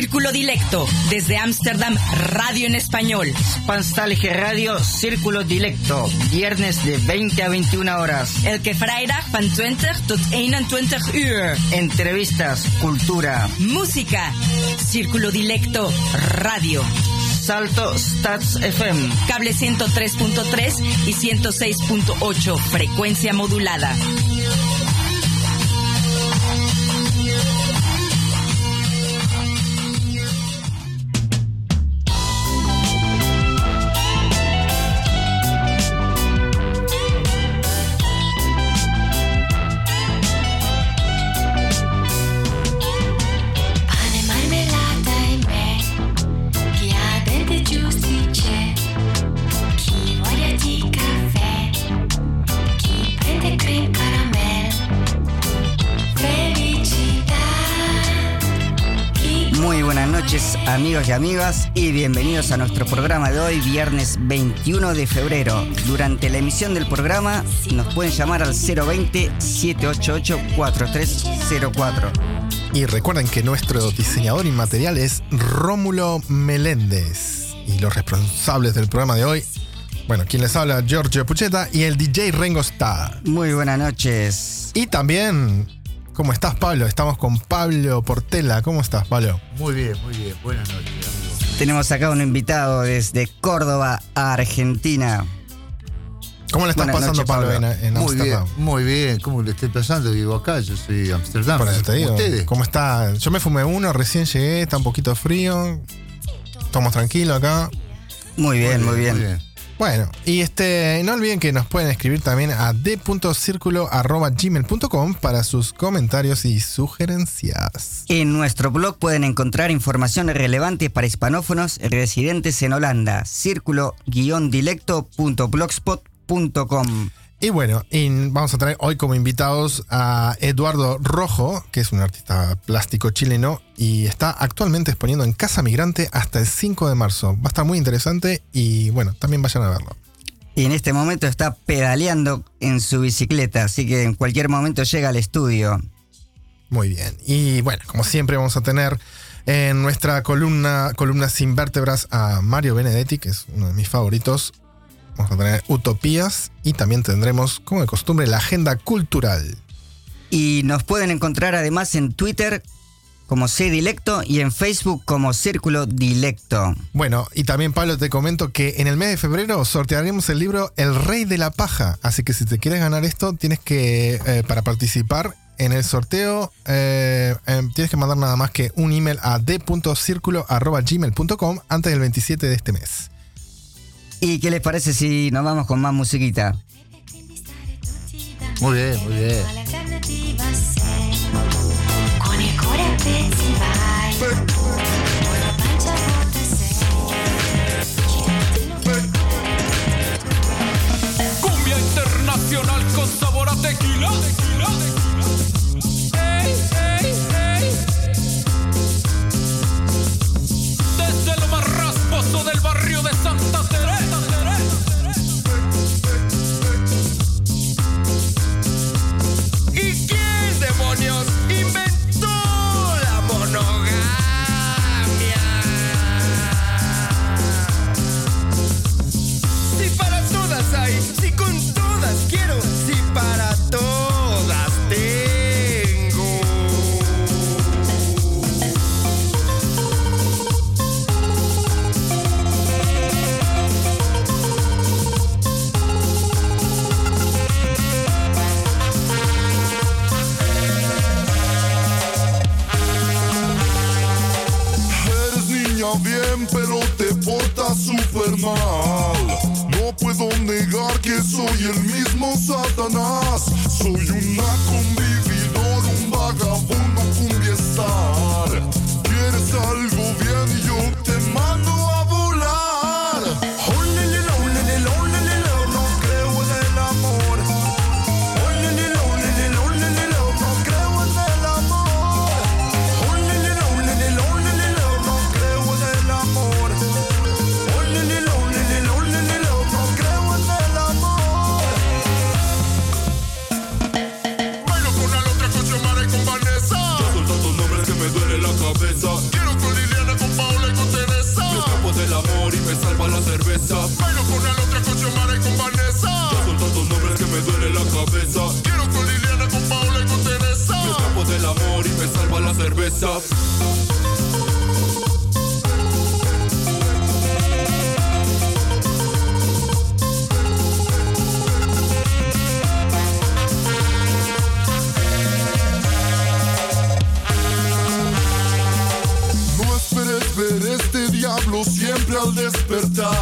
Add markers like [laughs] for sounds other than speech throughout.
Círculo Dilecto, desde Ámsterdam, radio en español. Spanstalge Radio, Círculo Dilecto, viernes de 20 a 21 horas. Elke vrijdag van 20 tot 21 uur. Entrevistas, cultura, música. Círculo Dilecto, radio. Salto Stats FM. Cable 103.3 y 106.8, frecuencia modulada. Bienvenidos a nuestro programa de hoy, viernes 21 de febrero. Durante la emisión del programa nos pueden llamar al 020-788-4304. Y recuerden que nuestro diseñador inmaterial es Rómulo Meléndez. Y los responsables del programa de hoy, bueno, quien les habla, Giorgio Pucheta y el DJ Rengo Star. Muy buenas noches. Y también ¿Cómo estás, Pablo? Estamos con Pablo Portela. ¿Cómo estás, Pablo? Muy bien, muy bien. Buenas noches. Tenemos acá un invitado desde Córdoba, Argentina. ¿Cómo le estás pasando, Pablo, en, en muy Bien, muy bien. ¿Cómo le estoy pasando? Vivo acá, yo soy Amsterdam. Por eso te digo. ¿Cómo está? Yo me fumé uno, recién llegué, está un poquito frío. Estamos tranquilos acá. Muy bien, muy bien. Muy bien. Bueno, y este, no olviden que nos pueden escribir también a d.circulo.gmail.com para sus comentarios y sugerencias. En nuestro blog pueden encontrar información relevante para hispanófonos residentes en Holanda. Círculo-dilecto.blogspot.com. Y bueno, vamos a traer hoy como invitados a Eduardo Rojo, que es un artista plástico chileno y está actualmente exponiendo en Casa Migrante hasta el 5 de marzo. Va a estar muy interesante y bueno, también vayan a verlo. Y en este momento está pedaleando en su bicicleta, así que en cualquier momento llega al estudio. Muy bien. Y bueno, como siempre vamos a tener en nuestra columna, columna sin vértebras a Mario Benedetti, que es uno de mis favoritos, Vamos a tener utopías y también tendremos, como de costumbre, la agenda cultural. Y nos pueden encontrar además en Twitter como C Dilecto y en Facebook como Círculo Dilecto. Bueno, y también Pablo te comento que en el mes de febrero sortearemos el libro El Rey de la Paja. Así que si te quieres ganar esto, tienes que, eh, para participar en el sorteo, eh, em, tienes que mandar nada más que un email a d.circulo.gmail.com antes del 27 de este mes. ¿Y qué les parece si nos vamos con más musiquita? Muy bien, muy bien. Cumbia internacional con sabor a tequila. No esperes ver este diablo siempre al despertar.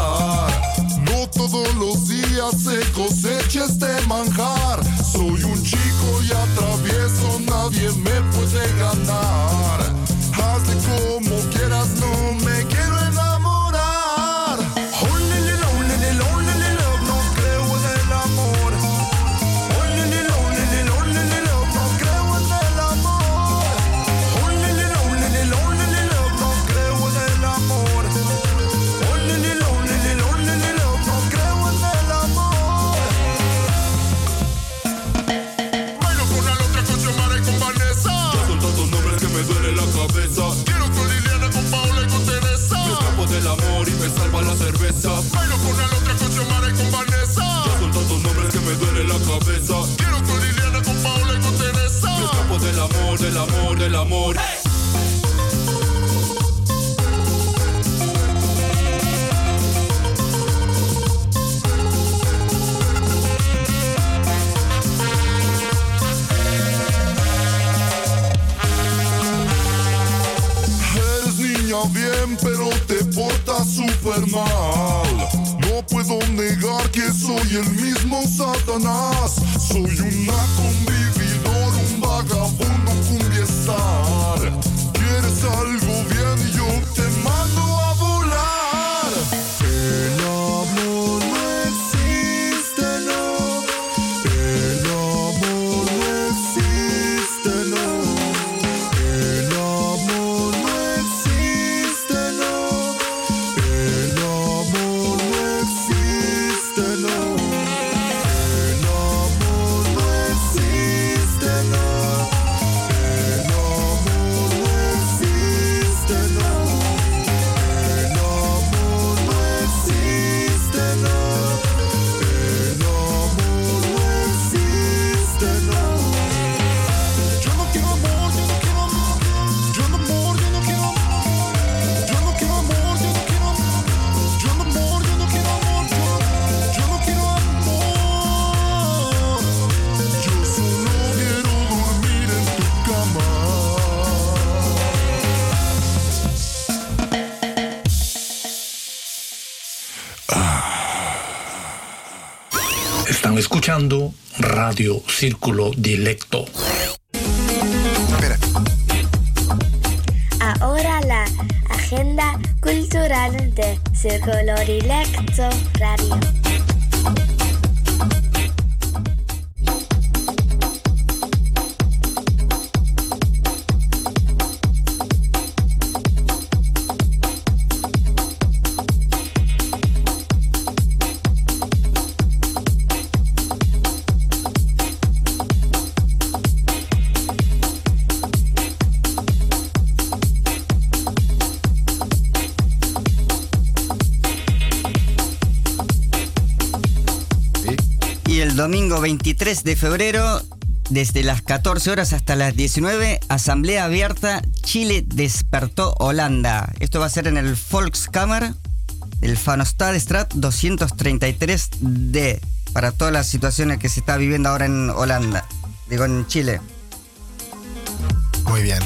Algo? Radio Círculo Dilecto. Espera. Ahora la agenda cultural de Círculo Dilecto Radio. Domingo 23 de febrero, desde las 14 horas hasta las 19, Asamblea Abierta, Chile despertó Holanda. Esto va a ser en el Volkskammer, el Vanostadstraat 233D, para todas las situaciones que se está viviendo ahora en Holanda, digo en Chile. Muy bien.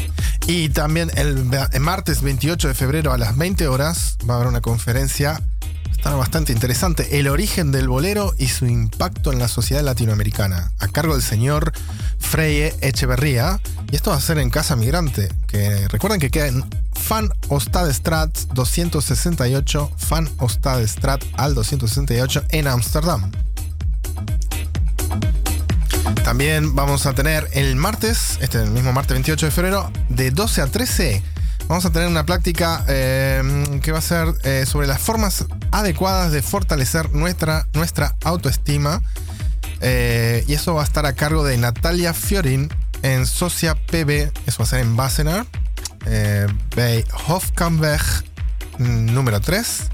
Y también el, el martes 28 de febrero a las 20 horas va a haber una conferencia está bastante interesante, El origen del bolero y su impacto en la sociedad latinoamericana, a cargo del señor Freie Echeverría. Y esto va a ser en Casa Migrante, que recuerden que queda en Fan Ostadestrat 268, Fan Ostadestrat al 268 en Ámsterdam. También vamos a tener el martes, este el mismo martes 28 de febrero, de 12 a 13, vamos a tener una práctica eh, que va a ser eh, sobre las formas adecuadas de fortalecer nuestra, nuestra autoestima. Eh, y eso va a estar a cargo de Natalia Fiorin en Socia PB, eso va a ser en Wassenaar, eh, bei Hofkamweg mm, número 3.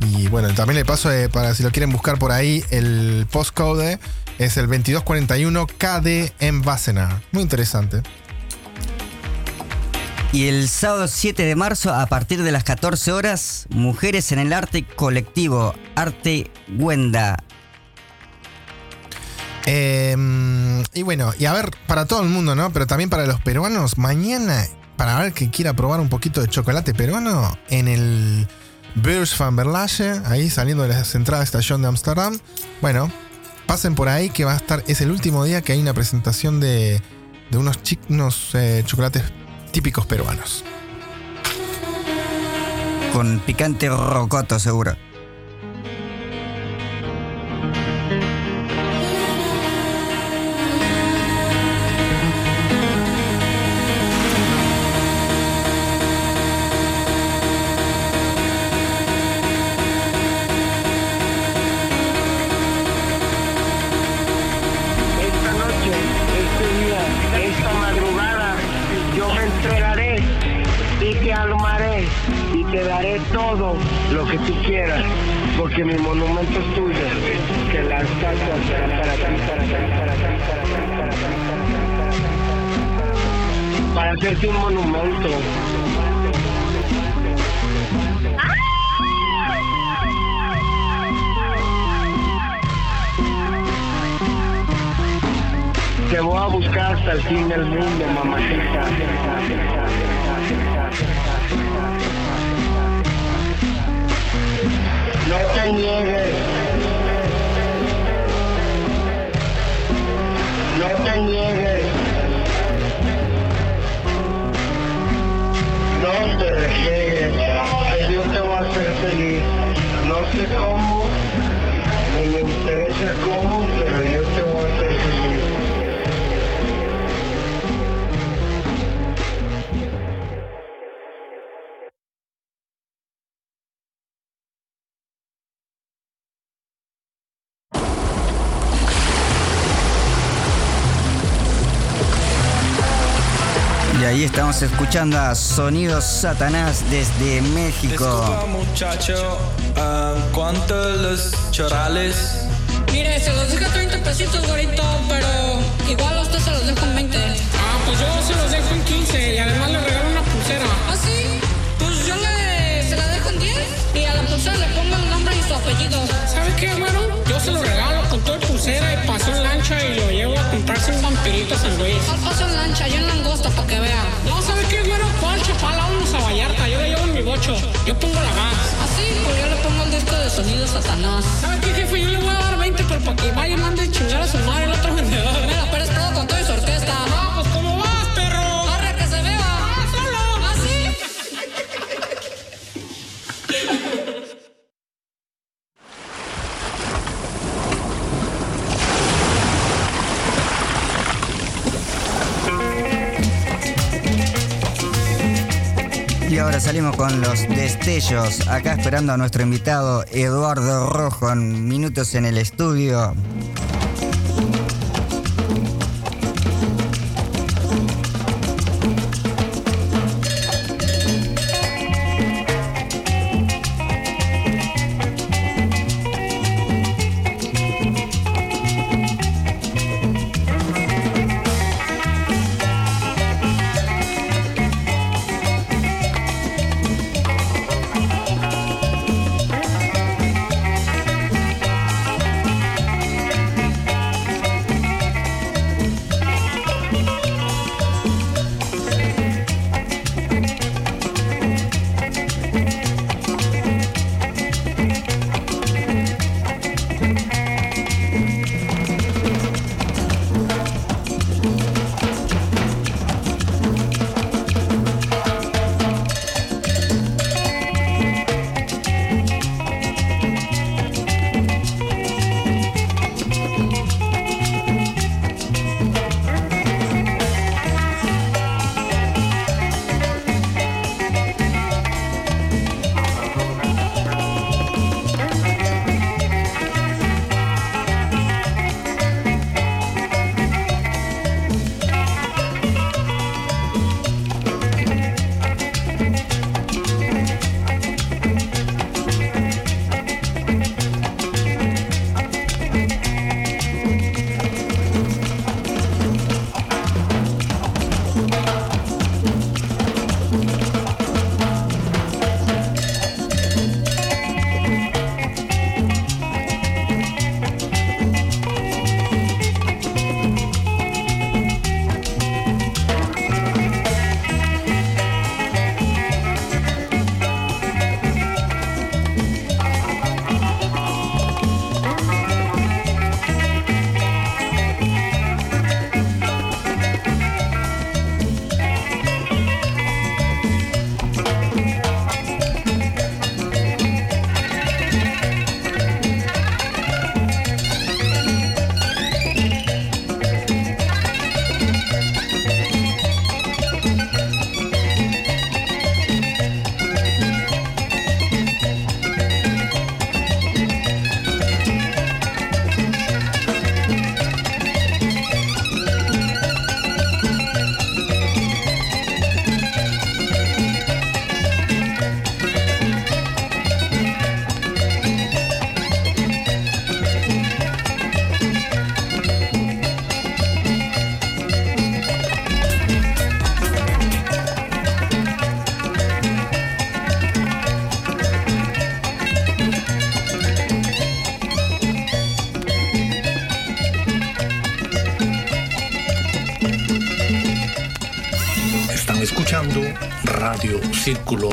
Y bueno, también le paso para si lo quieren buscar por ahí, el postcode es el 2241 KD en Wassenaar. Muy interesante. Y el sábado 7 de marzo, a partir de las 14 horas, Mujeres en el Arte Colectivo, Arte Wenda. Eh, y bueno, y a ver, para todo el mundo, ¿no? Pero también para los peruanos, mañana, para ver que quiera probar un poquito de chocolate peruano, en el Beurs van Berlage, ahí saliendo de la centrada estación de Amsterdam. Bueno, pasen por ahí que va a estar, es el último día que hay una presentación de, de unos, unos, eh, chocolates típicos peruanos. Con picante rocoto, seguro. Ahí estamos escuchando a Sonidos Satanás desde México. Disculpa muchacho, ¿cuánto los chorales? Mire, se los deja 30 pesitos, güerito, pero igual a usted se los dejo en 20. Ah, pues yo se los dejo en 15 y además le regalo una pulsera. ¿Ah, sí? Pues yo le, se la dejo en 10 y a la pulsera le pongo el nombre y su apellido. ¿Sabe qué, güero? Yo se lo regalo con todo pulsera y paso en lancha y lo llevo a comprarse un vampirito Yo pongo la más. ¿Ah, Así, pues yo le pongo el disco de sonido Satanás. ¿Sabes qué, jefe? Yo le voy a dar 20 por Pokémon y mande chingar a su madre el otro vendedor. Me pero peres todo con todo y su orquesta. Ahora salimos con los destellos. Acá esperando a nuestro invitado Eduardo Rojo en minutos en el estudio. Círculo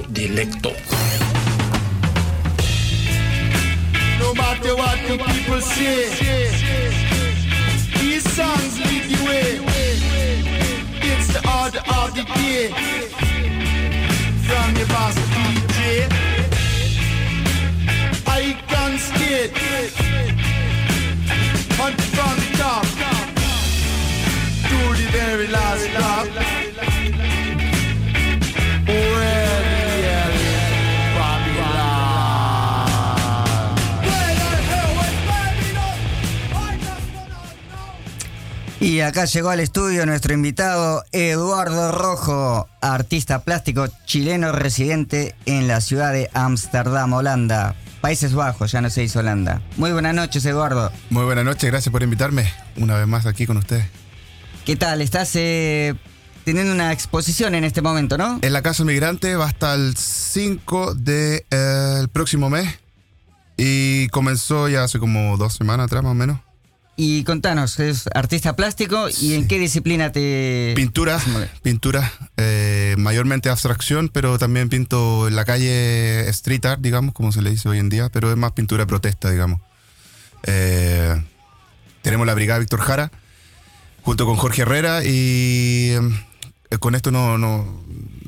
acá llegó al estudio nuestro invitado Eduardo Rojo, artista plástico chileno residente en la ciudad de Ámsterdam, Holanda. Países Bajos, ya no se dice Holanda. Muy buenas noches, Eduardo. Muy buenas noches, gracias por invitarme una vez más aquí con ustedes. ¿Qué tal? Estás eh, teniendo una exposición en este momento, ¿no? En la Casa Migrante va hasta el 5 del de, eh, próximo mes y comenzó ya hace como dos semanas atrás más o menos. Y contanos, es artista plástico y en qué disciplina te... Pintura, pintura, eh, mayormente abstracción, pero también pinto en la calle street art, digamos, como se le dice hoy en día, pero es más pintura protesta, digamos. Eh, tenemos la Brigada Víctor Jara, junto con Jorge Herrera, y eh, con esto no, no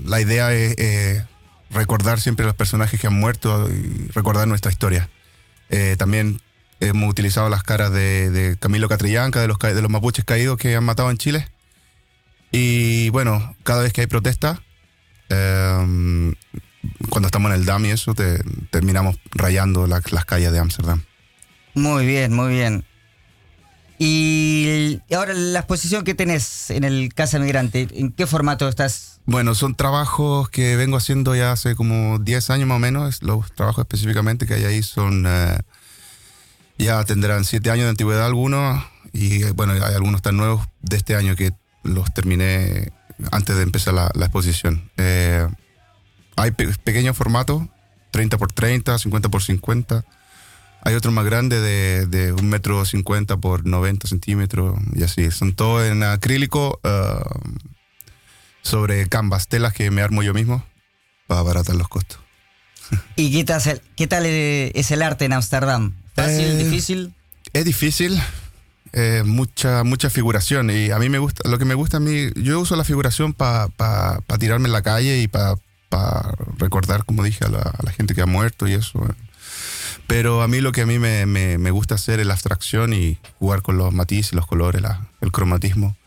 la idea es recordar siempre a los personajes que han muerto y recordar nuestra historia. También hemos utilizado las caras de, de Camilo Catrillanca, de los, de los mapuches caídos que han matado en Chile. Y bueno, cada vez que hay protesta, eh, cuando estamos en el DAM y eso, te, terminamos rayando la, las calles de Ámsterdam. Muy bien, muy bien. Y ahora la exposición que tenés en el Casa Migrante, ¿en qué formato estás? Bueno, son trabajos que vengo haciendo ya hace como 10 años más o menos. Los trabajos específicamente que hay ahí son... Eh, ya tendrán 7 años de antigüedad algunos. Y bueno, hay algunos tan nuevos de este año que los terminé antes de empezar la, exposición. Eh, hay pe pequeños formatos, 30 por 30, 50 por 50. Hay otro más grande de, de un metro 50 por 90 centímetros y así. Son todos en acrílico uh, sobre canvas, telas que me armo yo mismo para abaratar los costos. ¿Y qué tal, qué tal es el arte en Ámsterdam? ¿Fácil, eh, difícil? Es difícil. Eh, mucha mucha figuración y a mí me gusta lo que me gusta a mí yo uso la figuración para pa, pa tirarme en la calle y para pa recordar como dije a la, a la, gente que ha muerto y eso pero a mí lo que a mí me, me, me gusta hacer es la abstracción y jugar con los matices los colores la, el cromatismo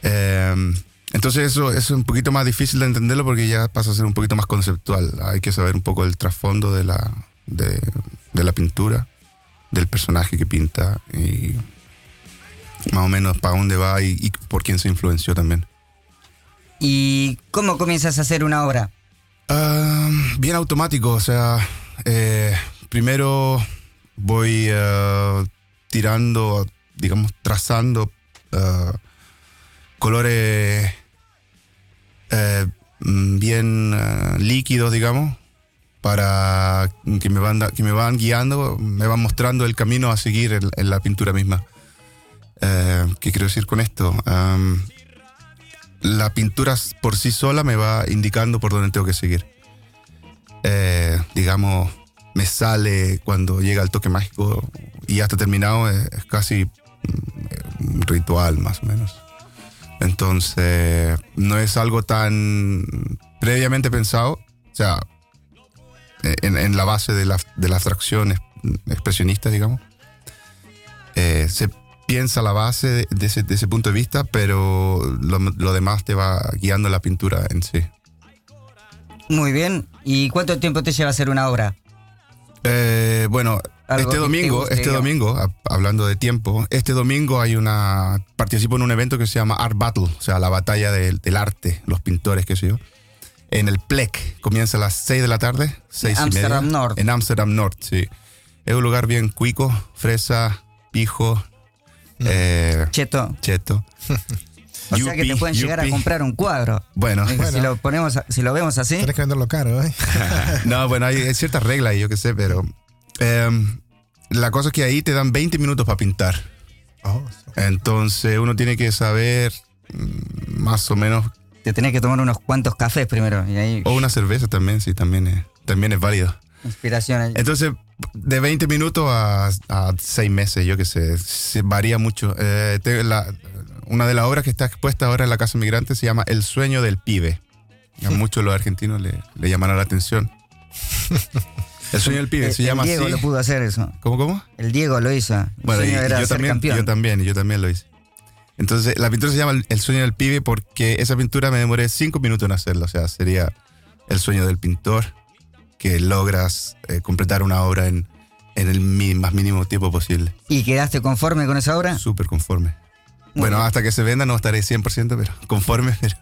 eh, entonces eso, eso, es un poquito más difícil de entenderlo porque ya pasa a ser un poquito más conceptual hay que saber un poco el trasfondo de la de, de la pintura del personaje que pinta y más o menos para dónde va y, y, por quién se influenció también. ¿Y cómo comienzas a hacer una obra? Uh, bien automático, o sea, eh, primero voy uh, tirando, digamos, trazando uh, colores eh, bien líquidos, digamos, para que me van que me van guiando, me van mostrando el camino a seguir en, en la pintura misma. Eh, ¿Qué quiero decir con esto? Um, la pintura por sí sola me va indicando por dónde tengo que seguir. Eh, digamos, me sale cuando llega el toque mágico y ya está terminado, es, es casi un ritual más o menos. Entonces, no es algo tan previamente pensado. O sea, en, en, la base de la, de la abstracción expresionista, digamos. Eh, se piensa la base de, de, ese, de, ese, punto de vista, pero lo, lo, demás te va guiando la pintura en sí. Muy bien. ¿Y cuánto tiempo te lleva hacer una obra? Eh, bueno, este domingo, guste, este domingo, hablando de tiempo, este domingo hay una participo en un evento que se llama Art Battle, o sea, la batalla del, del arte, los pintores, qué sé yo en el PLEC. Comienza a las 6 de la tarde. 6 Amsterdam y media, North. En Amsterdam North, sí. Es un lugar bien cuico, fresa, pijo. Mm. Eh, cheto. Cheto. [laughs] o sea que te pueden yupi. llegar a comprar un cuadro. Bueno. bueno. Si, lo ponemos, si lo vemos así. Tienes que venderlo caro, ¿eh? [laughs] no, bueno, hay, hay ciertas reglas y yo qué sé, pero. Eh, la cosa es que ahí te dan 20 minutos para pintar. Oh, Entonces uno tiene que saber mm, más o menos Te tenés que tomar unos cuantos cafés primero. Y ahí, O una cerveza también, sí, también es, también es válido. inspiración ahí. Entonces, de 20 minutos a, a 6 meses, yo qué sé, se varía mucho. Eh, te- la- una de las obras que está expuesta ahora en la Casa Migrante se llama El sueño del pibe. A muchos los argentinos le, le llamará la atención. [laughs] El sueño del pibe El- se el llama Diego así. lo pudo hacer eso. ¿Cómo, cómo? El Diego lo hizo. El Bueno, sueño y era yo ser también, campeón. yo también, yo también lo hice. Entonces, la pintura se llama El sueño del pibe porque esa pintura me demoré cinco minutos en hacerla. O sea, sería el sueño del pintor que logras eh, completar una obra en, en el más mínimo tiempo posible. ¿Y quedaste conforme con esa obra? Súper conforme. Muy bueno, bien. hasta que se venda no estaré 100%, pero [laughs] conforme, pero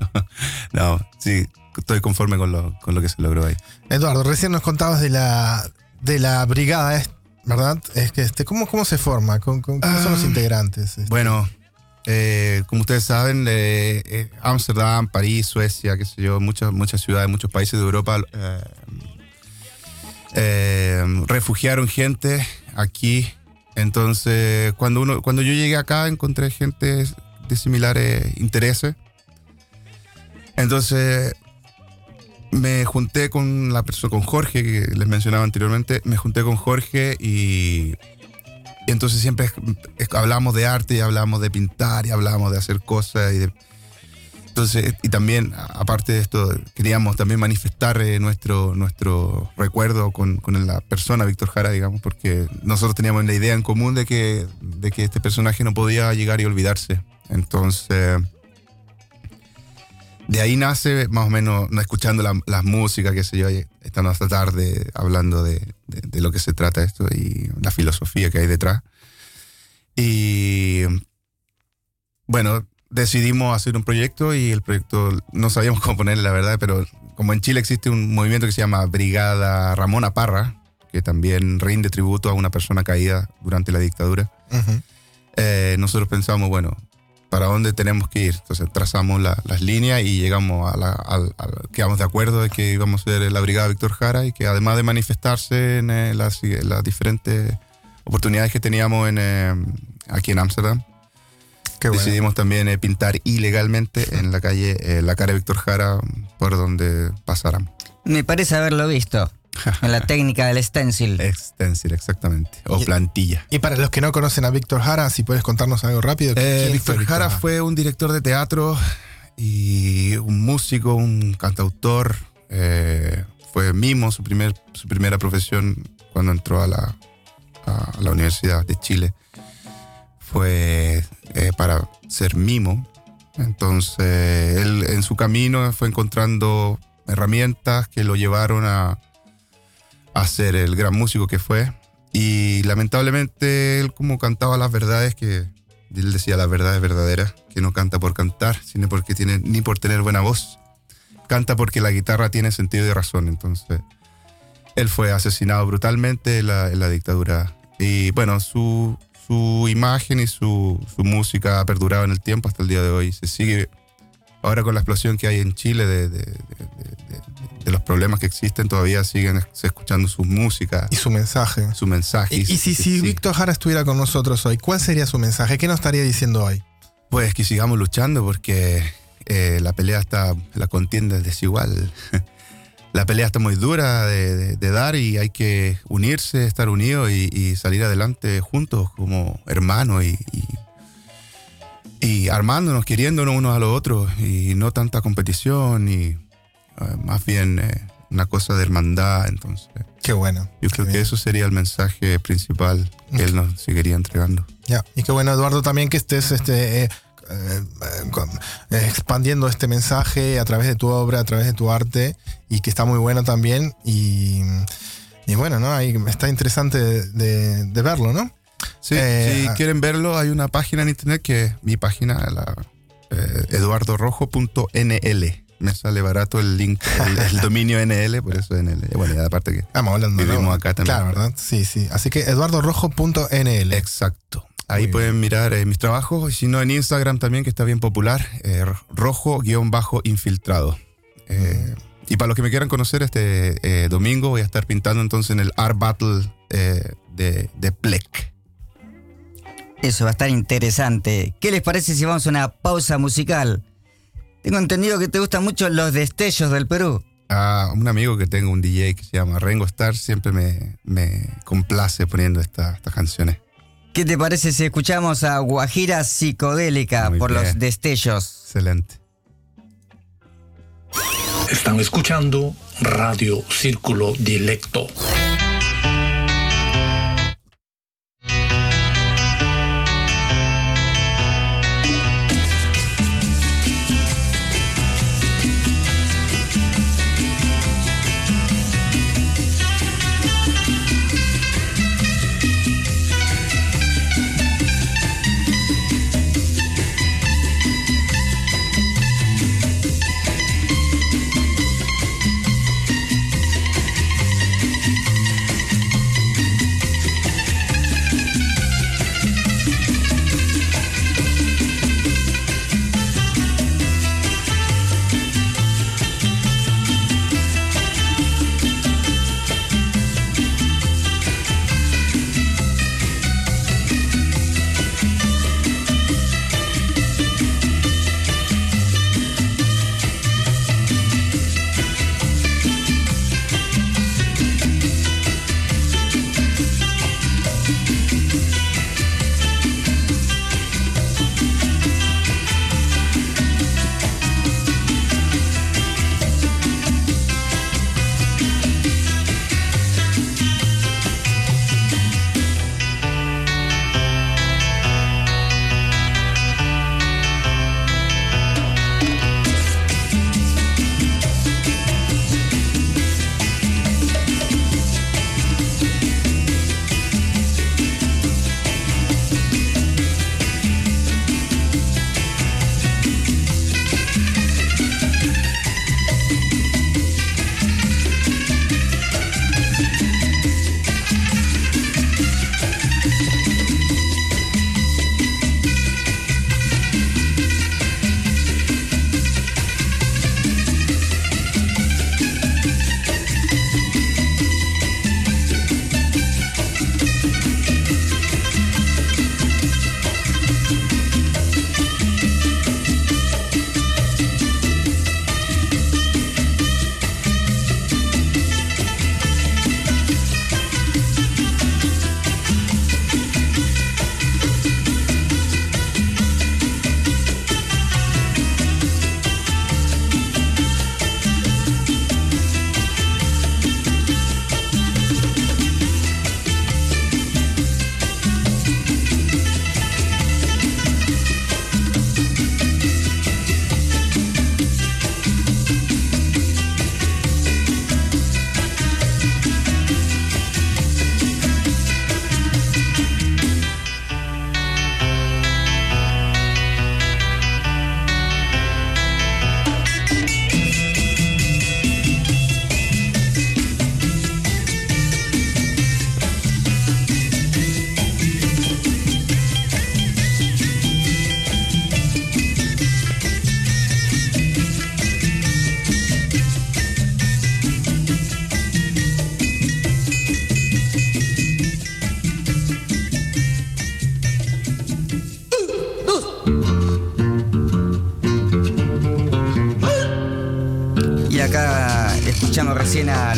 no, sí, estoy conforme con lo, con lo que se logró ahí. Eduardo, recién nos contabas de la, de la brigada, es- ¿verdad? Es que este, ¿cómo, ¿Cómo se forma? ¿Con, con- ¿Quiénes son los Ah. integrantes? Este, Bueno, eh, como ustedes saben, eh, eh, Ámsterdam, París, Suecia, qué sé yo, muchas, muchas ciudades, muchos países de Europa eh, eh, refugiaron gente aquí. Entonces, cuando, uno, cuando yo llegué acá, encontré gente de similares intereses. Entonces, me junté con la persona, con Jorge, que les mencionaba anteriormente, me junté con Jorge y entonces siempre hablamos de arte y hablamos de pintar y hablamos de hacer cosas. Y de- entonces, y también, aparte de esto, queríamos también manifestar eh, nuestro, nuestro recuerdo con, con la persona Víctor Jara, digamos, porque nosotros teníamos la idea en común de que, de que este personaje no podía llegar y olvidarse. Entonces, de ahí nace más o menos, no escuchando la- las músicas, qué sé yo, estando hasta tarde hablando de, de- de lo que se trata esto y la filosofía que hay detrás. Y bueno, decidimos hacer un proyecto y el proyecto no sabíamos cómo ponerle la verdad, pero como en Chile existe un movimiento que se llama Brigada Ramona Parra, que también rinde tributo a una persona caída durante la dictadura, eh, nosotros pensamos, bueno, ¿para dónde tenemos que ir? Entonces trazamos la- las líneas y llegamos a la, al- al- quedamos de acuerdo de que íbamos a ser la Brigada Víctor Jara y que además de manifestarse en eh, las, las diferentes oportunidades que teníamos en, eh, aquí en Ámsterdam, bueno. decidimos también eh, pintar ilegalmente en la calle eh, la cara de Víctor Jara por donde pasáramos. Me parece haberlo visto. [laughs] En la técnica del stencil. Stencil, exactamente. O Y- plantilla. Y para los que no conocen a Víctor Jara, si puedes contarnos algo rápido. Eh, ¿quién Víctor Jara fue un director de teatro y un músico, un cantautor. eh, fue mimo, su, primer, su primera profesión cuando entró a la, a la Universidad de Chile. Fue eh, para ser mimo. Entonces, él en su camino fue encontrando herramientas que lo llevaron a, a ser el gran músico que fue. Y lamentablemente él como cantaba las verdades que él decía las verdades verdaderas, que no canta por cantar, sino porque tiene ni por tener buena voz. Canta porque la guitarra tiene sentido y razón. Entonces, él fue asesinado brutalmente en la, en la dictadura. Y bueno, su, su imagen y su, su música ha perdurado en el tiempo hasta el día de hoy. Se sigue ahora con la explosión que hay en Chile de, de- los problemas que existen, todavía siguen escuchando su música, Y su mensaje. su mensaje. Y, y si, si sí. Víctor Jara estuviera con nosotros hoy, ¿cuál sería su mensaje? ¿Qué nos estaría diciendo hoy? Pues que sigamos luchando porque eh, la pelea está, la contienda es desigual. [laughs] la pelea está muy dura de, de- de dar y hay que unirse, estar unidos y, y salir adelante juntos como hermanos y, y, y armándonos, queriéndonos unos a los otros y no tanta competición y eh, más bien eh, una cosa de hermandad. Entonces, Qué bueno. yo creo que eso sería el mensaje principal que él nos seguiría entregando. Ya, y qué bueno, Eduardo, también que estés este, eh, expandiendo este mensaje a través de tu obra, a través de tu arte, y que está muy bueno también. Y, y bueno, ¿no? Ahí está interesante de, de- de verlo, ¿no? Sí, Eh, si ah. quieren verlo, hay una página en internet que es mi página, la, eduardorojo.nl. Me sale barato el link, el, el [laughs] dominio NL, por eso NL. Bueno, y aparte que Estamos hablando vivimos ¿no? acá también. Claro, ¿verdad? Sí, sí. Así que eduardorojo.nl. Exacto. Ahí Muy pueden mirar eh, mis trabajos, y si no en Instagram también, que está bien popular, eh, rojo-infiltrado. Eh, y para los que me quieran conocer, este eh, domingo voy a estar pintando entonces en el Art Battle de, de Plec. Eso va a estar interesante. ¿Qué les parece si vamos a una pausa musical? Tengo entendido que te gustan mucho los destellos del Perú. A un amigo que tengo, un DJ que se llama Rengo Star, siempre me, me complace poniendo esta- estas canciones. ¿Qué te parece si escuchamos a Guajira Psicodélica Muy por los destellos? Excelente. Están escuchando Radio Círculo Dilecto.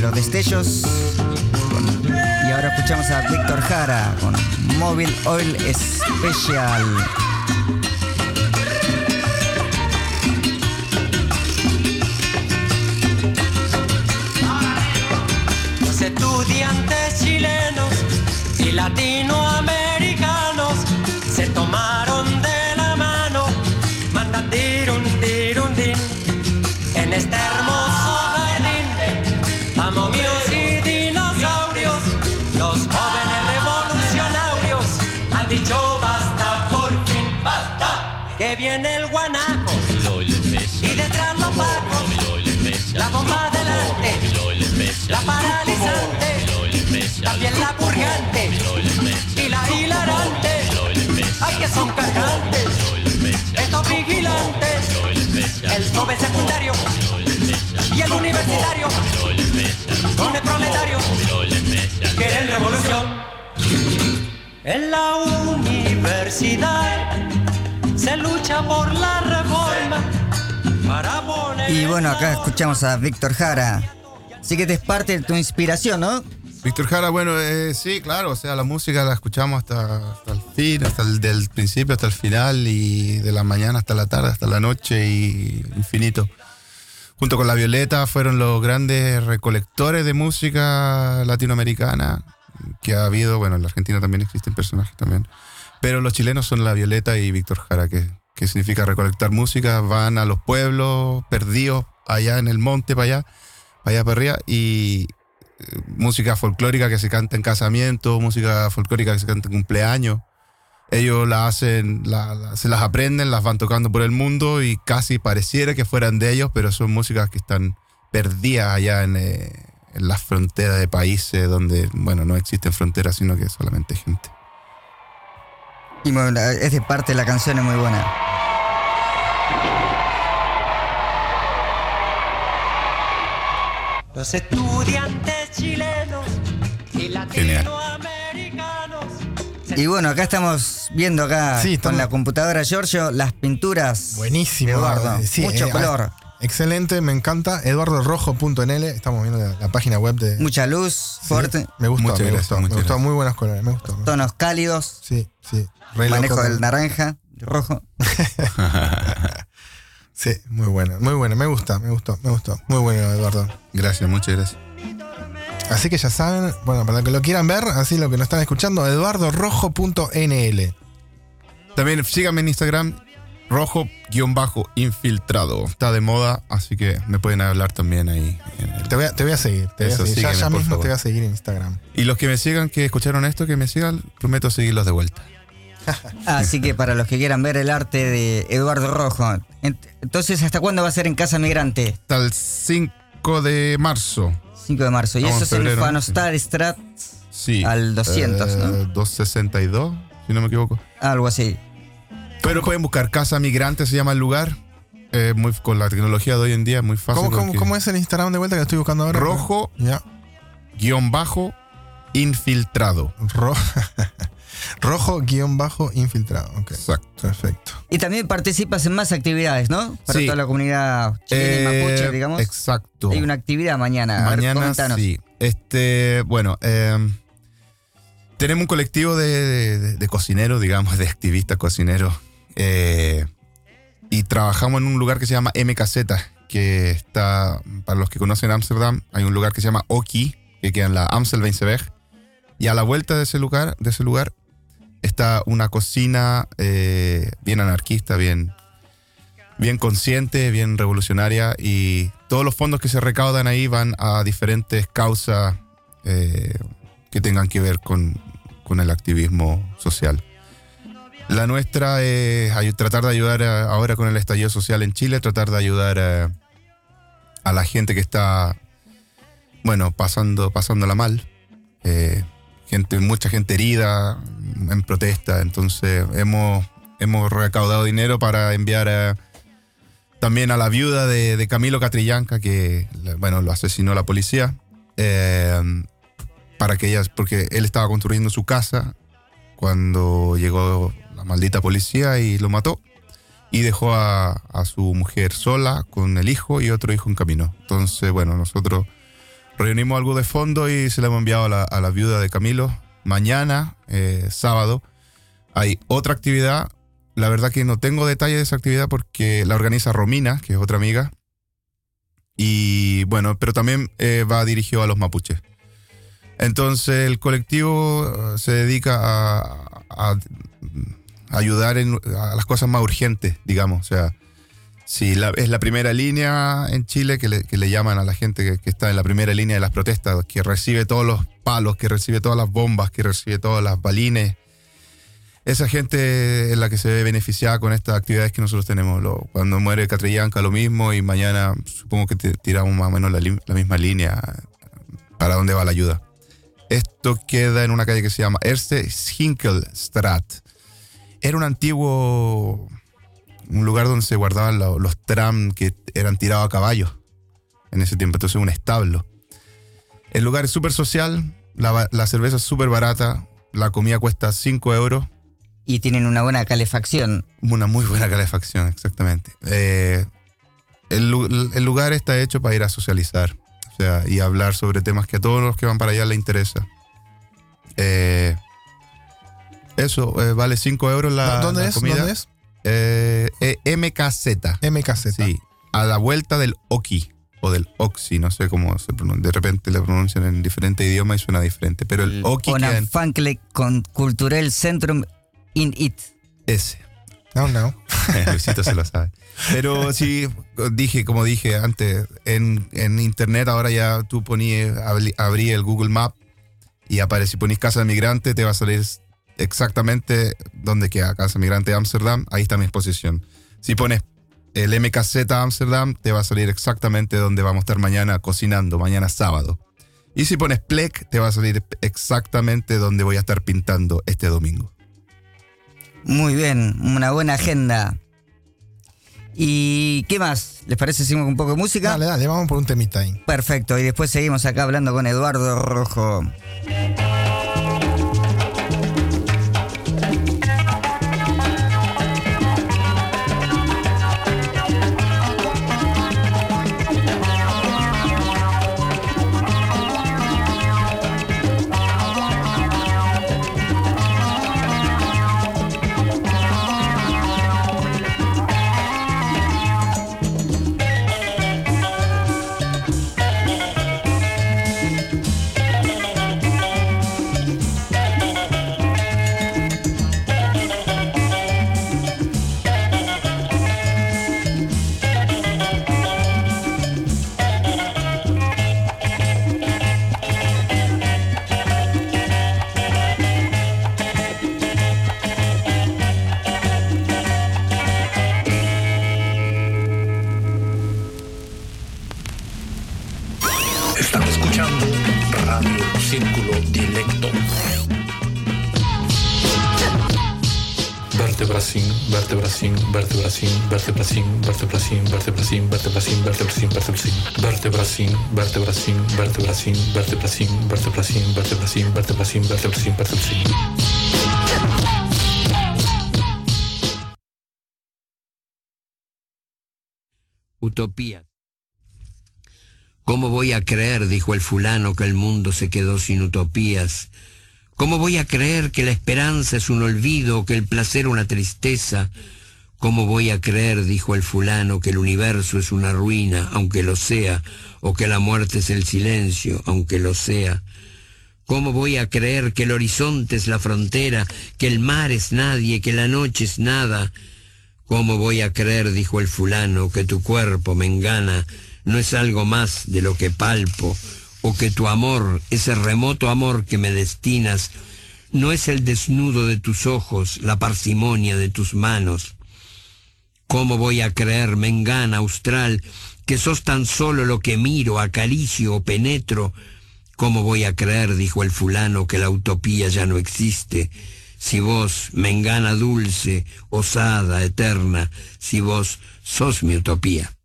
Los Destellos. y ahora escuchamos a Víctor Jara con Mobile Oil Special. Los estudiantes chilenos y latinoamericanos se tomaron también la purgante y la hilarante. Ay, que son cajantes, estos vigilantes, el joven secundario y el universitario, con el proletario, quieren revolución. En la universidad se lucha por la reforma para Y bueno, acá escuchamos a Víctor Jara. Así que te es parte de tu inspiración, ¿no? Víctor Jara, bueno, eh, sí, claro, o sea, la música la escuchamos hasta, el fin, hasta el del principio hasta el final y de la mañana hasta la tarde, hasta la noche y infinito. Junto con La Violeta fueron los grandes recolectores de música latinoamericana que ha habido, bueno, en la Argentina también existen personajes también, pero los chilenos son La Violeta y Víctor Jara, que, significa recolectar música, van a los pueblos perdidos allá en el monte para allá, para allá para arriba y música folclórica que se canta en casamiento, música folclórica que se canta en cumpleaños. Ellos la hacen, se las aprenden, las van tocando por el mundo y casi pareciera que fueran de ellos, pero son músicas que están perdidas allá en, eh, las fronteras de países donde, bueno, no existen fronteras, sino que solamente gente. Y bueno, es de parte, la canción es muy buena. Los estudiantes chilenos y latinoamericanos. Y bueno, acá estamos viendo acá Sí, con la computadora Giorgio las pinturas Buenísimo. Eduardo. sí, Mucho eh, color, Excelente, me encanta. EduardoRojo.nl, estamos viendo la, la página web de. mucha luz, Sí, fuerte, Me gustó, Muchas me gracias, gustó. Me gustó, gracias. muy buenos colores, me gustó. tonos cálidos, Sí, sí. Manejo loco. del naranja, rojo. [laughs] Sí, muy bueno, muy bueno, me gusta, me gustó, me gustó. Muy bueno, Eduardo. Gracias, muchas gracias. Así que ya saben, bueno, para que lo quieran ver, así lo que nos están escuchando, eduardorojo.nl. También síganme en Instagram, rojo-infiltrado. Está de moda, así que me pueden hablar también ahí. en el- Te voy a, te voy a seguir, te voy a seguir. Ya, sígueme, ya por mismo favor. te voy a seguir en Instagram. Y los que me sigan, que escucharon esto, que me sigan, prometo seguirlos de vuelta. Así que para los que quieran ver el arte de Eduardo Rojo. Ent- Entonces, ¿hasta cuándo va a ser en Casa Migrante? Hasta el 5 de marzo. 5 de marzo. Y Estamos eso es en en febrero, Fanostad Sí. Al 200, ¿no? Eh, 262, si no me equivoco. algo así. Pero pueden buscar Casa Migrante, se llama el lugar. Eh, muy, con la tecnología de hoy en día es muy fácil. ¿Cómo, cómo, porque- cómo es el Instagram de vuelta que lo estoy buscando ahora? Rojo, Ya. guion bajo, infiltrado. Ro- Rojo [laughs] guion bajo infiltrado. Ok. Exacto. Perfecto. Y también participas en más actividades, ¿no? Para Sí. toda la comunidad chilena y Eh, mapuche, digamos. Exacto. Hay una actividad mañana. A ver, Mañana sí. Este, bueno, eh, tenemos un colectivo de, de- de cocineros, digamos, de activistas cocineros. eh, y trabajamos en un lugar que se llama MKZ, que está, para los que conocen Ámsterdam, hay un lugar que se llama Oki, que queda en la Amstelveense Y a la vuelta de ese lugar, de ese lugar está una cocina eh, bien anarquista, bien, bien consciente, bien revolucionaria y todos los fondos que se recaudan ahí van a diferentes causas eh, que tengan que ver con, con el activismo social. La nuestra es tratar de ayudar a- ahora con el estallido social en Chile, tratar de ayudar a, la gente que está, bueno, pasando, pasándola mal. Eh, gente, mucha gente herida en protesta. Entonces hemos, hemos recaudado dinero para enviar también a la viuda de, de Camilo Catrillanca, que bueno, lo asesinó la policía. eh, para que ella, porque él estaba construyendo su casa cuando llegó la maldita policía y lo mató. Y dejó a, a su mujer sola con el hijo y otro hijo en camino. Entonces, bueno, nosotros reunimos algo de fondo y se le hemos enviado a la, viuda de Camilo. Mañana, eh, sábado, hay otra actividad. La verdad que no tengo detalles de esa actividad porque la organiza Romina, que es otra amiga. Y bueno, pero también eh, va dirigido a los mapuches. Entonces el colectivo eh, se dedica a, a ayudar en, a las cosas más urgentes, digamos. O sea, la- es la primera línea en Chile que le, llaman a la gente que, está en la primera línea de las protestas, que recibe todos los palos, que recibe todas las bombas, que recibe todas las balines. Esa gente es la que se ve beneficiada con estas actividades que nosotros tenemos. Lo- cuando muere Catrillanca, lo mismo, y mañana supongo que ti- tiramos más o menos la, la misma línea para dónde va la ayuda. Esto queda en una calle que se llama Erste Schinkelstraat. Era un antiguo un lugar donde se guardaban lo- los trams que eran tirados a caballos en ese tiempo, entonces un establo. El lugar es súper social, la, cerveza es súper barata, la comida cuesta 5 euros. Y tienen una buena calefacción. Una muy buena calefacción, exactamente. Eh, el, lu- el lugar está hecho para ir a socializar. O sea, y hablar sobre temas que a todos los que van para allá les interesa. Eh, eso, eh, vale 5 euros la, ¿Dónde la es? comida. ¿Dónde es? Eh, eh, MKZ. MKZ. Sí, a la vuelta del Oki o del Oxy, no sé cómo se pronuncia. De repente le pronuncian en diferente idioma y suena diferente. Pero el Oki Una queda en Fankle con Cultural Centrum in It. ese. No, no. [laughs] Luisito se lo sabe. Pero sí, dije, como dije antes, en, en internet ahora ya tú ponías, abrí, abrí el Google Map y aparece, si ponís Casa de Migrante, te va a salir exactamente dónde queda Casa Migrante de Ámsterdam, ahí está mi exposición. Si pones el MKZ Ámsterdam, te va a salir exactamente donde vamos a estar mañana cocinando, mañana sábado. Y si pones Plec, te va a salir exactamente donde voy a estar pintando este domingo. Muy bien, una buena agenda. ¿Y qué más? ¿Les parece si hacemos un poco de música? Dale, dale, vamos por un temita ahí. Perfecto, y después seguimos acá hablando con Eduardo Rojo. Vertebracín, vertebracín, vertebracín, vertebracín, vertebracín, vertebracín, vertebracín, vertebracín, vertebracín, vertebracín, vertebracín, vertebracín, vertebracín, vertebracín, vertebracín, vertebracín, vertebracín, vertebracín. Utopía. ¿Cómo voy a creer, dijo el fulano, que el mundo se quedó sin utopías? ¿Cómo voy a creer que la esperanza es un olvido, que el placer una tristeza? ¿Cómo voy a creer, dijo el fulano, que el universo es una ruina, aunque lo sea, o que la muerte es el silencio, aunque lo sea? ¿Cómo voy a creer que el horizonte es la frontera, que el mar es nadie, que la noche es nada? ¿Cómo voy a creer, dijo el fulano, que tu cuerpo, me engana, no es algo más de lo que palpo, que tu amor, ese remoto amor que me destinas, no es el desnudo de tus ojos, la parsimonia de tus manos? ¿Cómo voy a creer, mengana austral, que sos tan solo lo que miro, acaricio o penetro? ¿Cómo voy a creer, dijo el fulano, que la utopía ya no existe? Si vos, mengana dulce, osada, eterna, si vos sos mi utopía.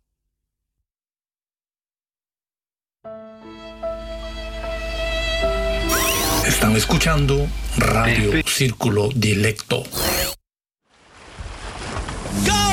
Están escuchando Radio Círculo Dilecto. General.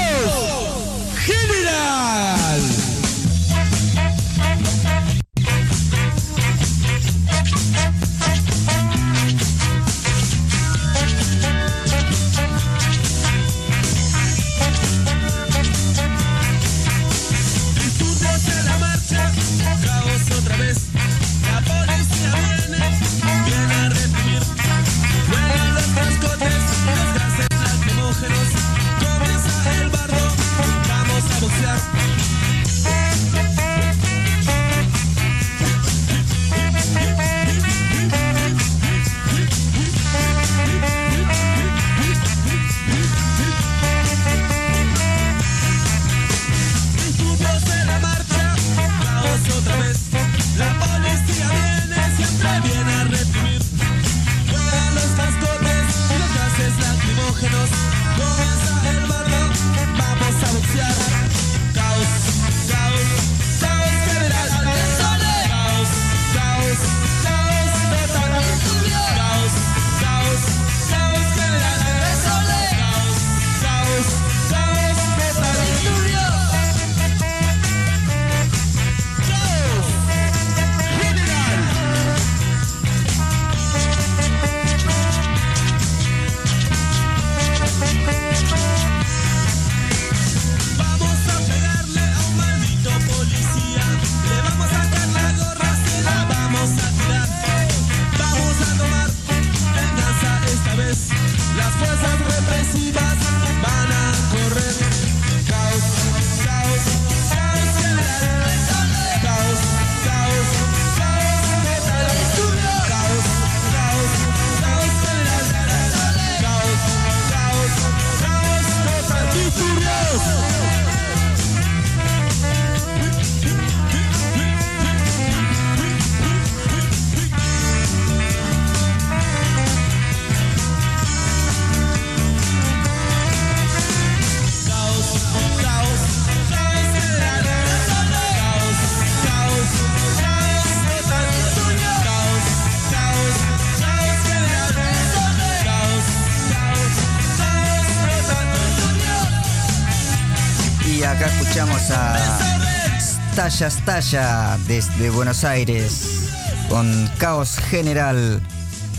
A Stalla Stalla desde Buenos Aires con Caos General.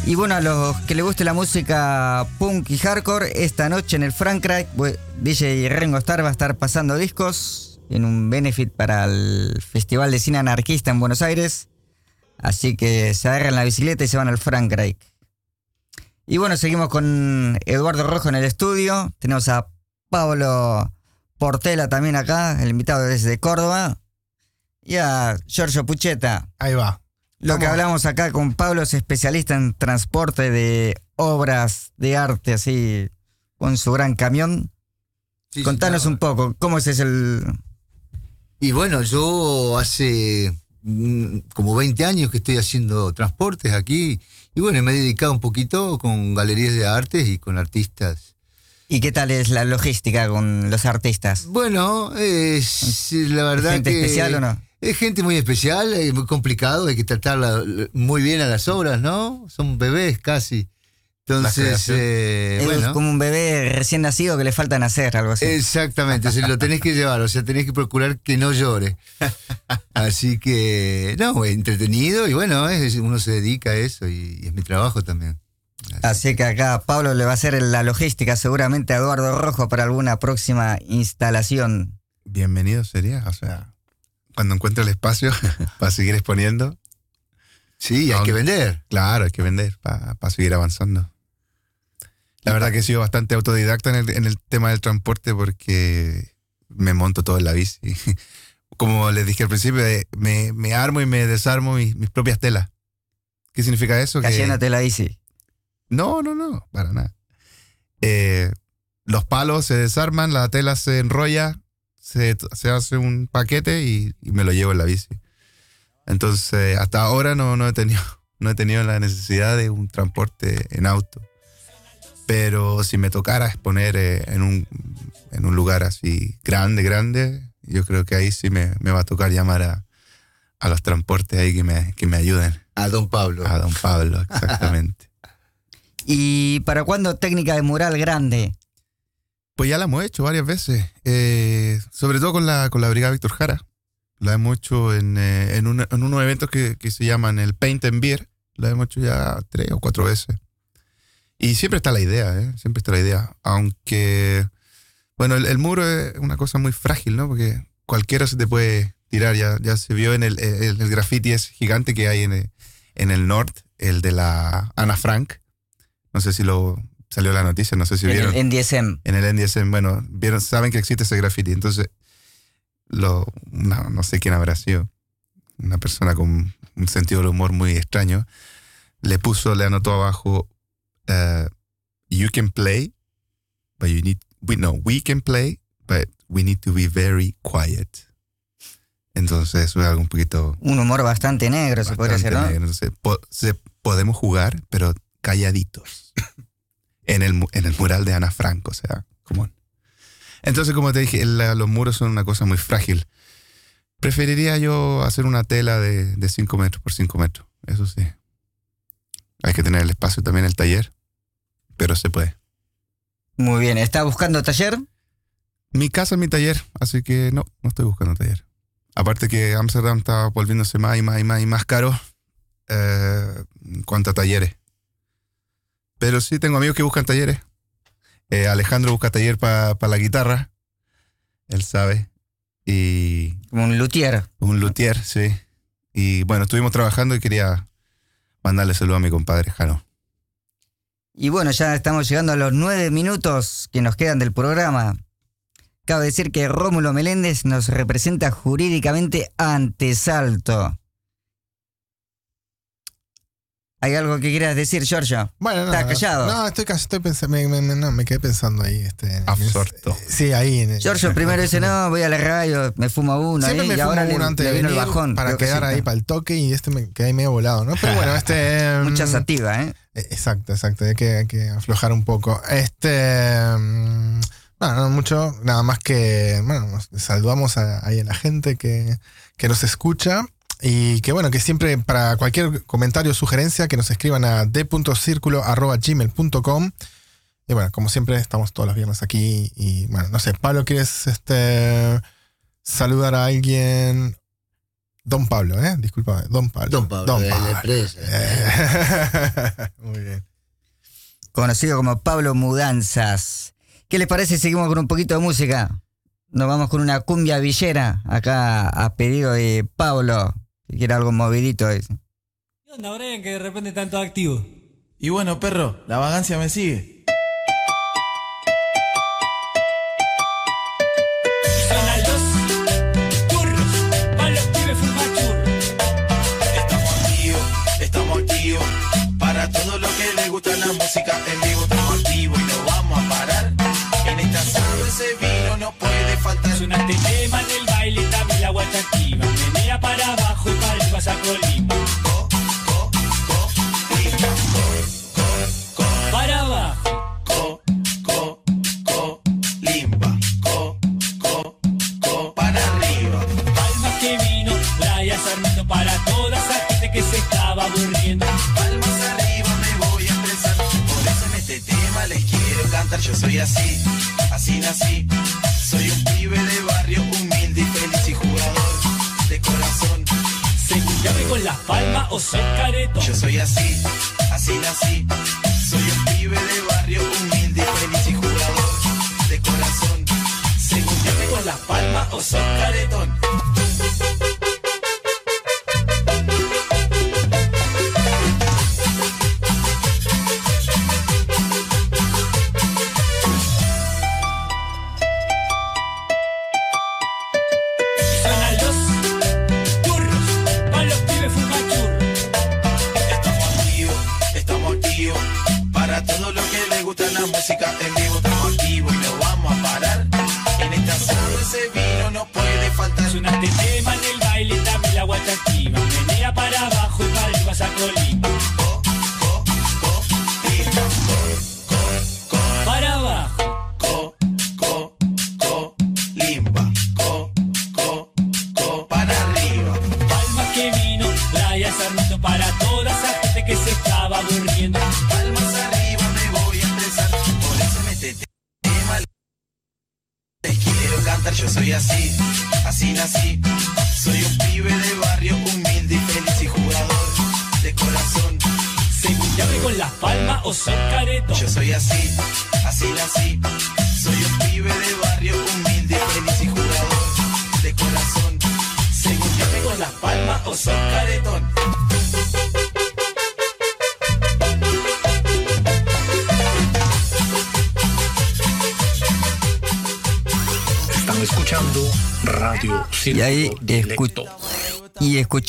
Y bueno, a los que les guste la música punk y hardcore, esta noche en el Frankrike, bu- DJ Rengo Star va a estar pasando discos en un benefit para el Festival de Cine Anarquista en Buenos Aires. Así que se agarran la bicicleta y se van al Frankrike. Y bueno, seguimos con Eduardo Rojo en el estudio. Tenemos a Pablo Portela también acá, el invitado desde Córdoba. Y a Giorgio Pucheta. Ahí va. Lo que hablamos acá con Pablo es especialista en transporte de obras de arte, así, con su gran camión. Contanos un poco, ¿cómo es ese el...? Y bueno, yo hace mm, como 20 años que estoy haciendo transportes aquí. Y bueno, me he dedicado un poquito con galerías de artes y con artistas. ¿Y qué tal es la logística con los artistas? Bueno, es la verdad gente que... especial o no? Es gente muy especial, es muy complicado, hay que tratarla muy bien a las obras, ¿no? Son bebés casi. Entonces, eh, es bueno. como un bebé recién nacido que le falta nacer, algo así. Exactamente, se lo tenés que llevar, o sea, tenés que procurar que no llore. Así que, no, entretenido y bueno, es- uno se dedica a eso y, y es mi trabajo también. Así que acá Pablo le va a hacer la logística seguramente a Eduardo Rojo para alguna próxima instalación. Bienvenido sería, o sea, cuando encuentre el espacio [laughs] para seguir exponiendo. Sí, hay que vender. Claro, hay que vender para seguir avanzando. La verdad que he sido bastante autodidacta en el, en el tema del transporte porque me monto todo en la bici. [laughs] Como les dije al principio, eh, me, me armo y me desarmo mis, mis propias telas. ¿Qué significa eso? Que- Cayéndote la bici. No, no, no, para nada. Eh, los palos se desarman, la tela se enrolla, se, se hace un paquete y, y me lo llevo en la bici. Entonces, hasta ahora no, no, he tenido, [laughs] no he tenido la necesidad de un transporte en auto. Pero si me tocara exponer eh, en, un, en un lugar así grande, grande, yo creo que ahí sí me, me va a tocar llamar a, a los transportes ahí que me, que me ayuden. A don Pablo. A don Pablo, exactamente. [laughs] ¿Y para cuándo técnica de mural grande? Pues ya la hemos hecho varias veces, eh, sobre todo con la, con la Brigada Víctor Jara. La hemos hecho en, eh, en, un- en unos eventos que, que se llaman el Paint and Beer. La hemos hecho ya tres o cuatro veces. Y siempre está la idea, ¿eh? Siempre está la idea. Aunque, bueno, el, el muro es una cosa muy frágil, ¿no? Porque cualquiera se te puede tirar. Ya, ya se vio en el, el, el graffiti es gigante que hay en el, en el norte, el de la Ana Frank. No sé si lo salió la noticia, no sé si En vieron. el NDSM. En el NDSM, bueno, vieron, saben que existe ese graffiti. Entonces, lo, no, no sé quién habrá sido. Una persona con un sentido del humor muy extraño. Le puso, le anotó abajo, uh, you can play, but you need, we, no, we can play, but we need to be very quiet. Entonces, eso es algo un poquito... Un humor bastante negro, se podría decir, ¿no? bastante negro. Entonces, po- se- podemos jugar, pero calladitos. [laughs] en, el, en el mural de Ana Frank, o sea, como Entonces, como te dije, la- los muros son una cosa muy frágil. Preferiría yo hacer una tela de 5 metros por 5 metros, eso sí. Hay que tener el espacio también en el taller, pero se puede. Muy bien, ¿está buscando taller? Mi casa es mi taller, así que no, no estoy buscando taller. Aparte que Amsterdam está volviéndose más y más y más y más caro eh, en cuanto a talleres. Pero sí tengo amigos que buscan talleres. Eh, Alejandro busca taller para la guitarra. Él sabe. Y. Como un luthier. Un luthier, sí. Y bueno, estuvimos trabajando y quería mandarle saludo a mi compadre Jano. Y bueno, ya estamos llegando a los nueve minutos que nos quedan del programa. Cabe decir que Rómulo Meléndez nos representa jurídicamente ante Salto. ¿Hay algo que quieras decir, Giorgio? Bueno, no, Estás callado. No, estoy callado, estoy pensando, me, me- me- no, me quedé pensando ahí. Este, Absorto. Sí, ahí. En, Giorgio primero dice, no, voy a la radio, me fumo uno Siempre ahí, me y fumo ahora le, uno antes le de vino el bajón. para que quedar sí. ahí para el toque y este me quedé ahí medio volado, ¿no? Pero bueno, [laughs] este... Mucha mm, sativa, ¿eh? Eh, Exacto, exacto. Hay que, hay que aflojar un poco. Este. mm, Bueno, no mucho. Nada más que. Bueno, saludamos a, ahí a la gente que, que nos escucha. Y que bueno, que siempre para cualquier comentario o sugerencia que nos escriban a d.circulo.gmail.com. Y bueno, como siempre, estamos todos los viernes aquí. Y bueno, no sé, Pablo, ¿quieres este, saludar a alguien. Don Pablo, ¿eh? Disculpa, Don Pablo. Don Pablo. [laughs] Muy bien. Conocido como Pablo Mudanzas. ¿Qué les parece si seguimos con un poquito de música? Nos vamos con una cumbia villera, acá a pedido de Pablo, quiere algo movidito. dice. ¿Qué onda, Brian, que de repente están todos activos? Y bueno, perro, la vagancia me sigue. Suenan los turros, pa' los pibes fumachurros. Estamos activos, estamos activos. Para todo lo que le gusta la música en vivo, estamos activos y no vamos a parar. En esta asado ese vino no puede faltar. Suena este tema en el baile, también la guacha activa. Menea para abajo y para arriba saco limpa. Para abajo. Limba, co, co, co, para arriba. Palmas que vino, Brian Sarmiento para toda esa gente que se estaba aburriendo. Palmas arriba me voy a expresar. Por eso en este tema les quiero cantar. Yo soy así, así nací. Soy un pibe de con las palmas o sos careto. Yo soy así, así nací. Soy un pibe de barrio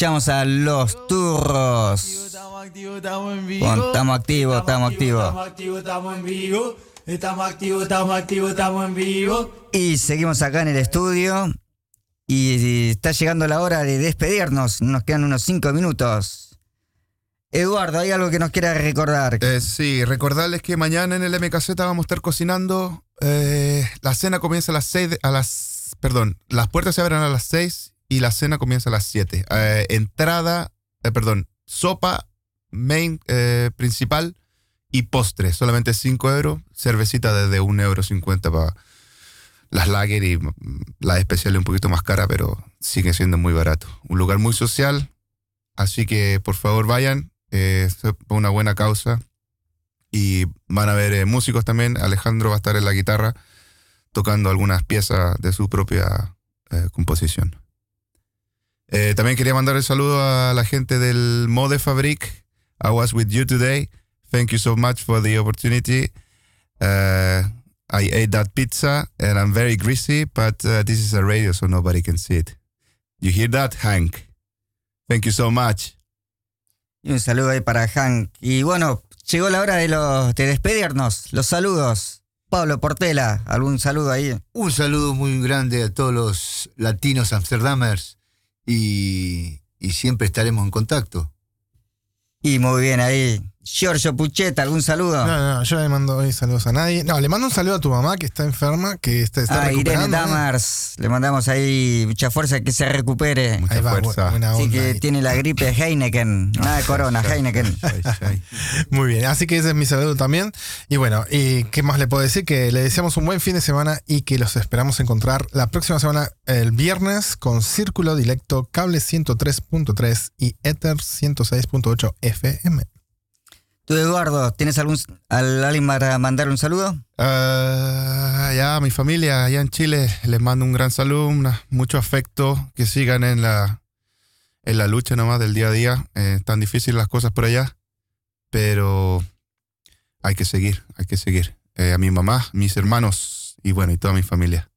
escuchamos a los turros. Estamos activos, estamos en Bueno, estamos activos, estamos activos. Estamos activos, estamos en vivo. Estamos activos, estamos activos, estamos en vivo. Y seguimos acá en el estudio. Y está llegando la hora de despedirnos. Nos quedan unos cinco minutos. Eduardo, ¿hay algo que nos quiera recordar? Eh, sí, recordarles que mañana en el MKZ vamos a estar cocinando. eh, la cena comienza a las 6, de- a las, perdón, las puertas se abren a las 6 y la cena comienza a las 7. Eh, entrada, eh, perdón, sopa, main eh, principal y postre, solamente 5 euros. Cervecita desde 1,50 euro para las lager y mm, la especial es un poquito más cara, pero sigue siendo muy barato. Un lugar muy social, así que por favor vayan, es una buena causa. Y van a ver eh, músicos también. Alejandro va a estar en la guitarra tocando algunas piezas de su propia composición. Eh, también quería mandar el saludo a la gente del Mode Fabric. I was with you today. Thank you so much for the opportunity. Uh, I ate that pizza and I'm very greasy, but uh, this is a radio, so nobody can see it. You hear that, Hank? Thank you so much. Y un saludo ahí para Hank. Y bueno, llegó la hora de, los, de despedirnos. Los saludos. Pablo Portela, ¿algún saludo ahí? Un saludo muy grande a todos los latinos amsterdamers y, y siempre estaremos en contacto. Y muy bien ahí. Giorgio Pucheta, ¿algún saludo? No, no, yo le mando hoy saludos a nadie. No, le mando un saludo a tu mamá que está enferma, que está, está a Irene recuperando. Damars, le mandamos ahí mucha fuerza que se recupere. Ahí va, bu- buena Así onda que ahí. tiene la gripe [laughs] Heineken, nada de corona, Heineken. Muy bien, así que ese es mi saludo también. Y bueno, ¿y qué más le puedo decir? Que le deseamos un buen fin de semana y que los esperamos encontrar la próxima semana, el viernes, con Círculo Directo, Cable 103.3 y Ether 106.8 FM. Tú, Eduardo, ¿tienes algún al- alguien para mandar un saludo? Ah, ya, mi familia allá en Chile, les mando un gran saludo, mucho afecto, que sigan en la, en la lucha nomás del día a día. Eh, tan difíciles las cosas por allá, pero hay que seguir, hay que seguir. Eh, a mi mamá, mis hermanos y bueno, y toda mi familia.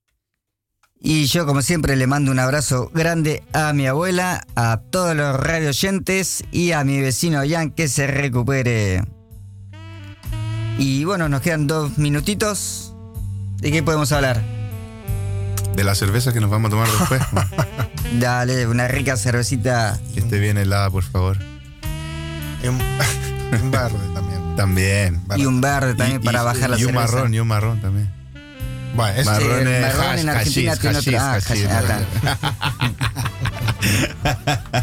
Y yo, como siempre, le mando un abrazo grande a mi abuela, a todos los radio oyentes y a mi vecino Jan que se recupere. Y bueno, nos quedan dos minutitos. ¿De qué podemos hablar? De la cerveza que nos vamos a tomar después. [laughs] Dale, una rica cervecita. que esté bien helada, por favor. Y un, [laughs] un verde también. También. Y un verde también para bajar la y un cerveza. marrón, y un marrón también. Bueno, es marrón hash, en Argentina hashish, tiene otro- hashish, ah, [laughs]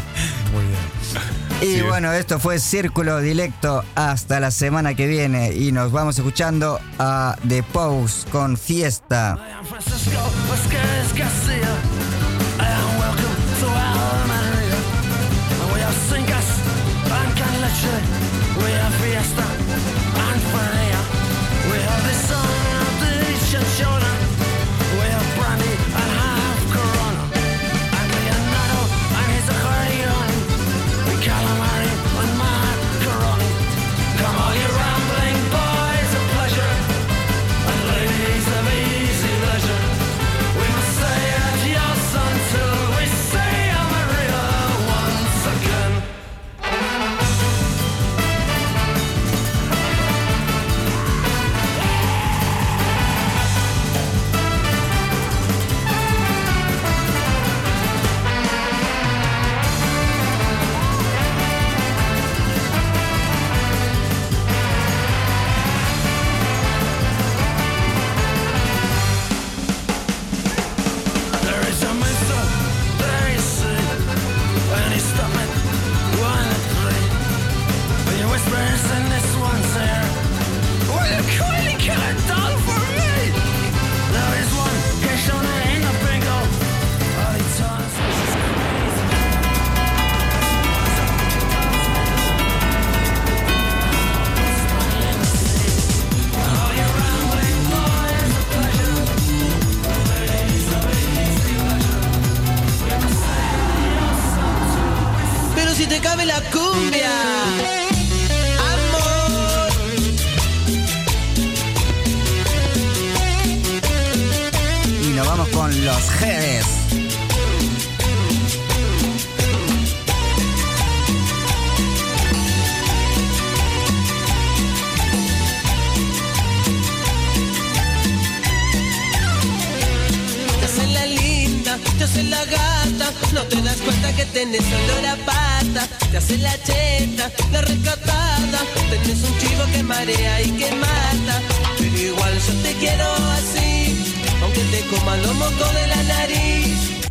Muy bien. Y Sí. bueno, esto fue Círculo Directo. Hasta la semana que viene. Y nos vamos escuchando a The Pose con Fiesta.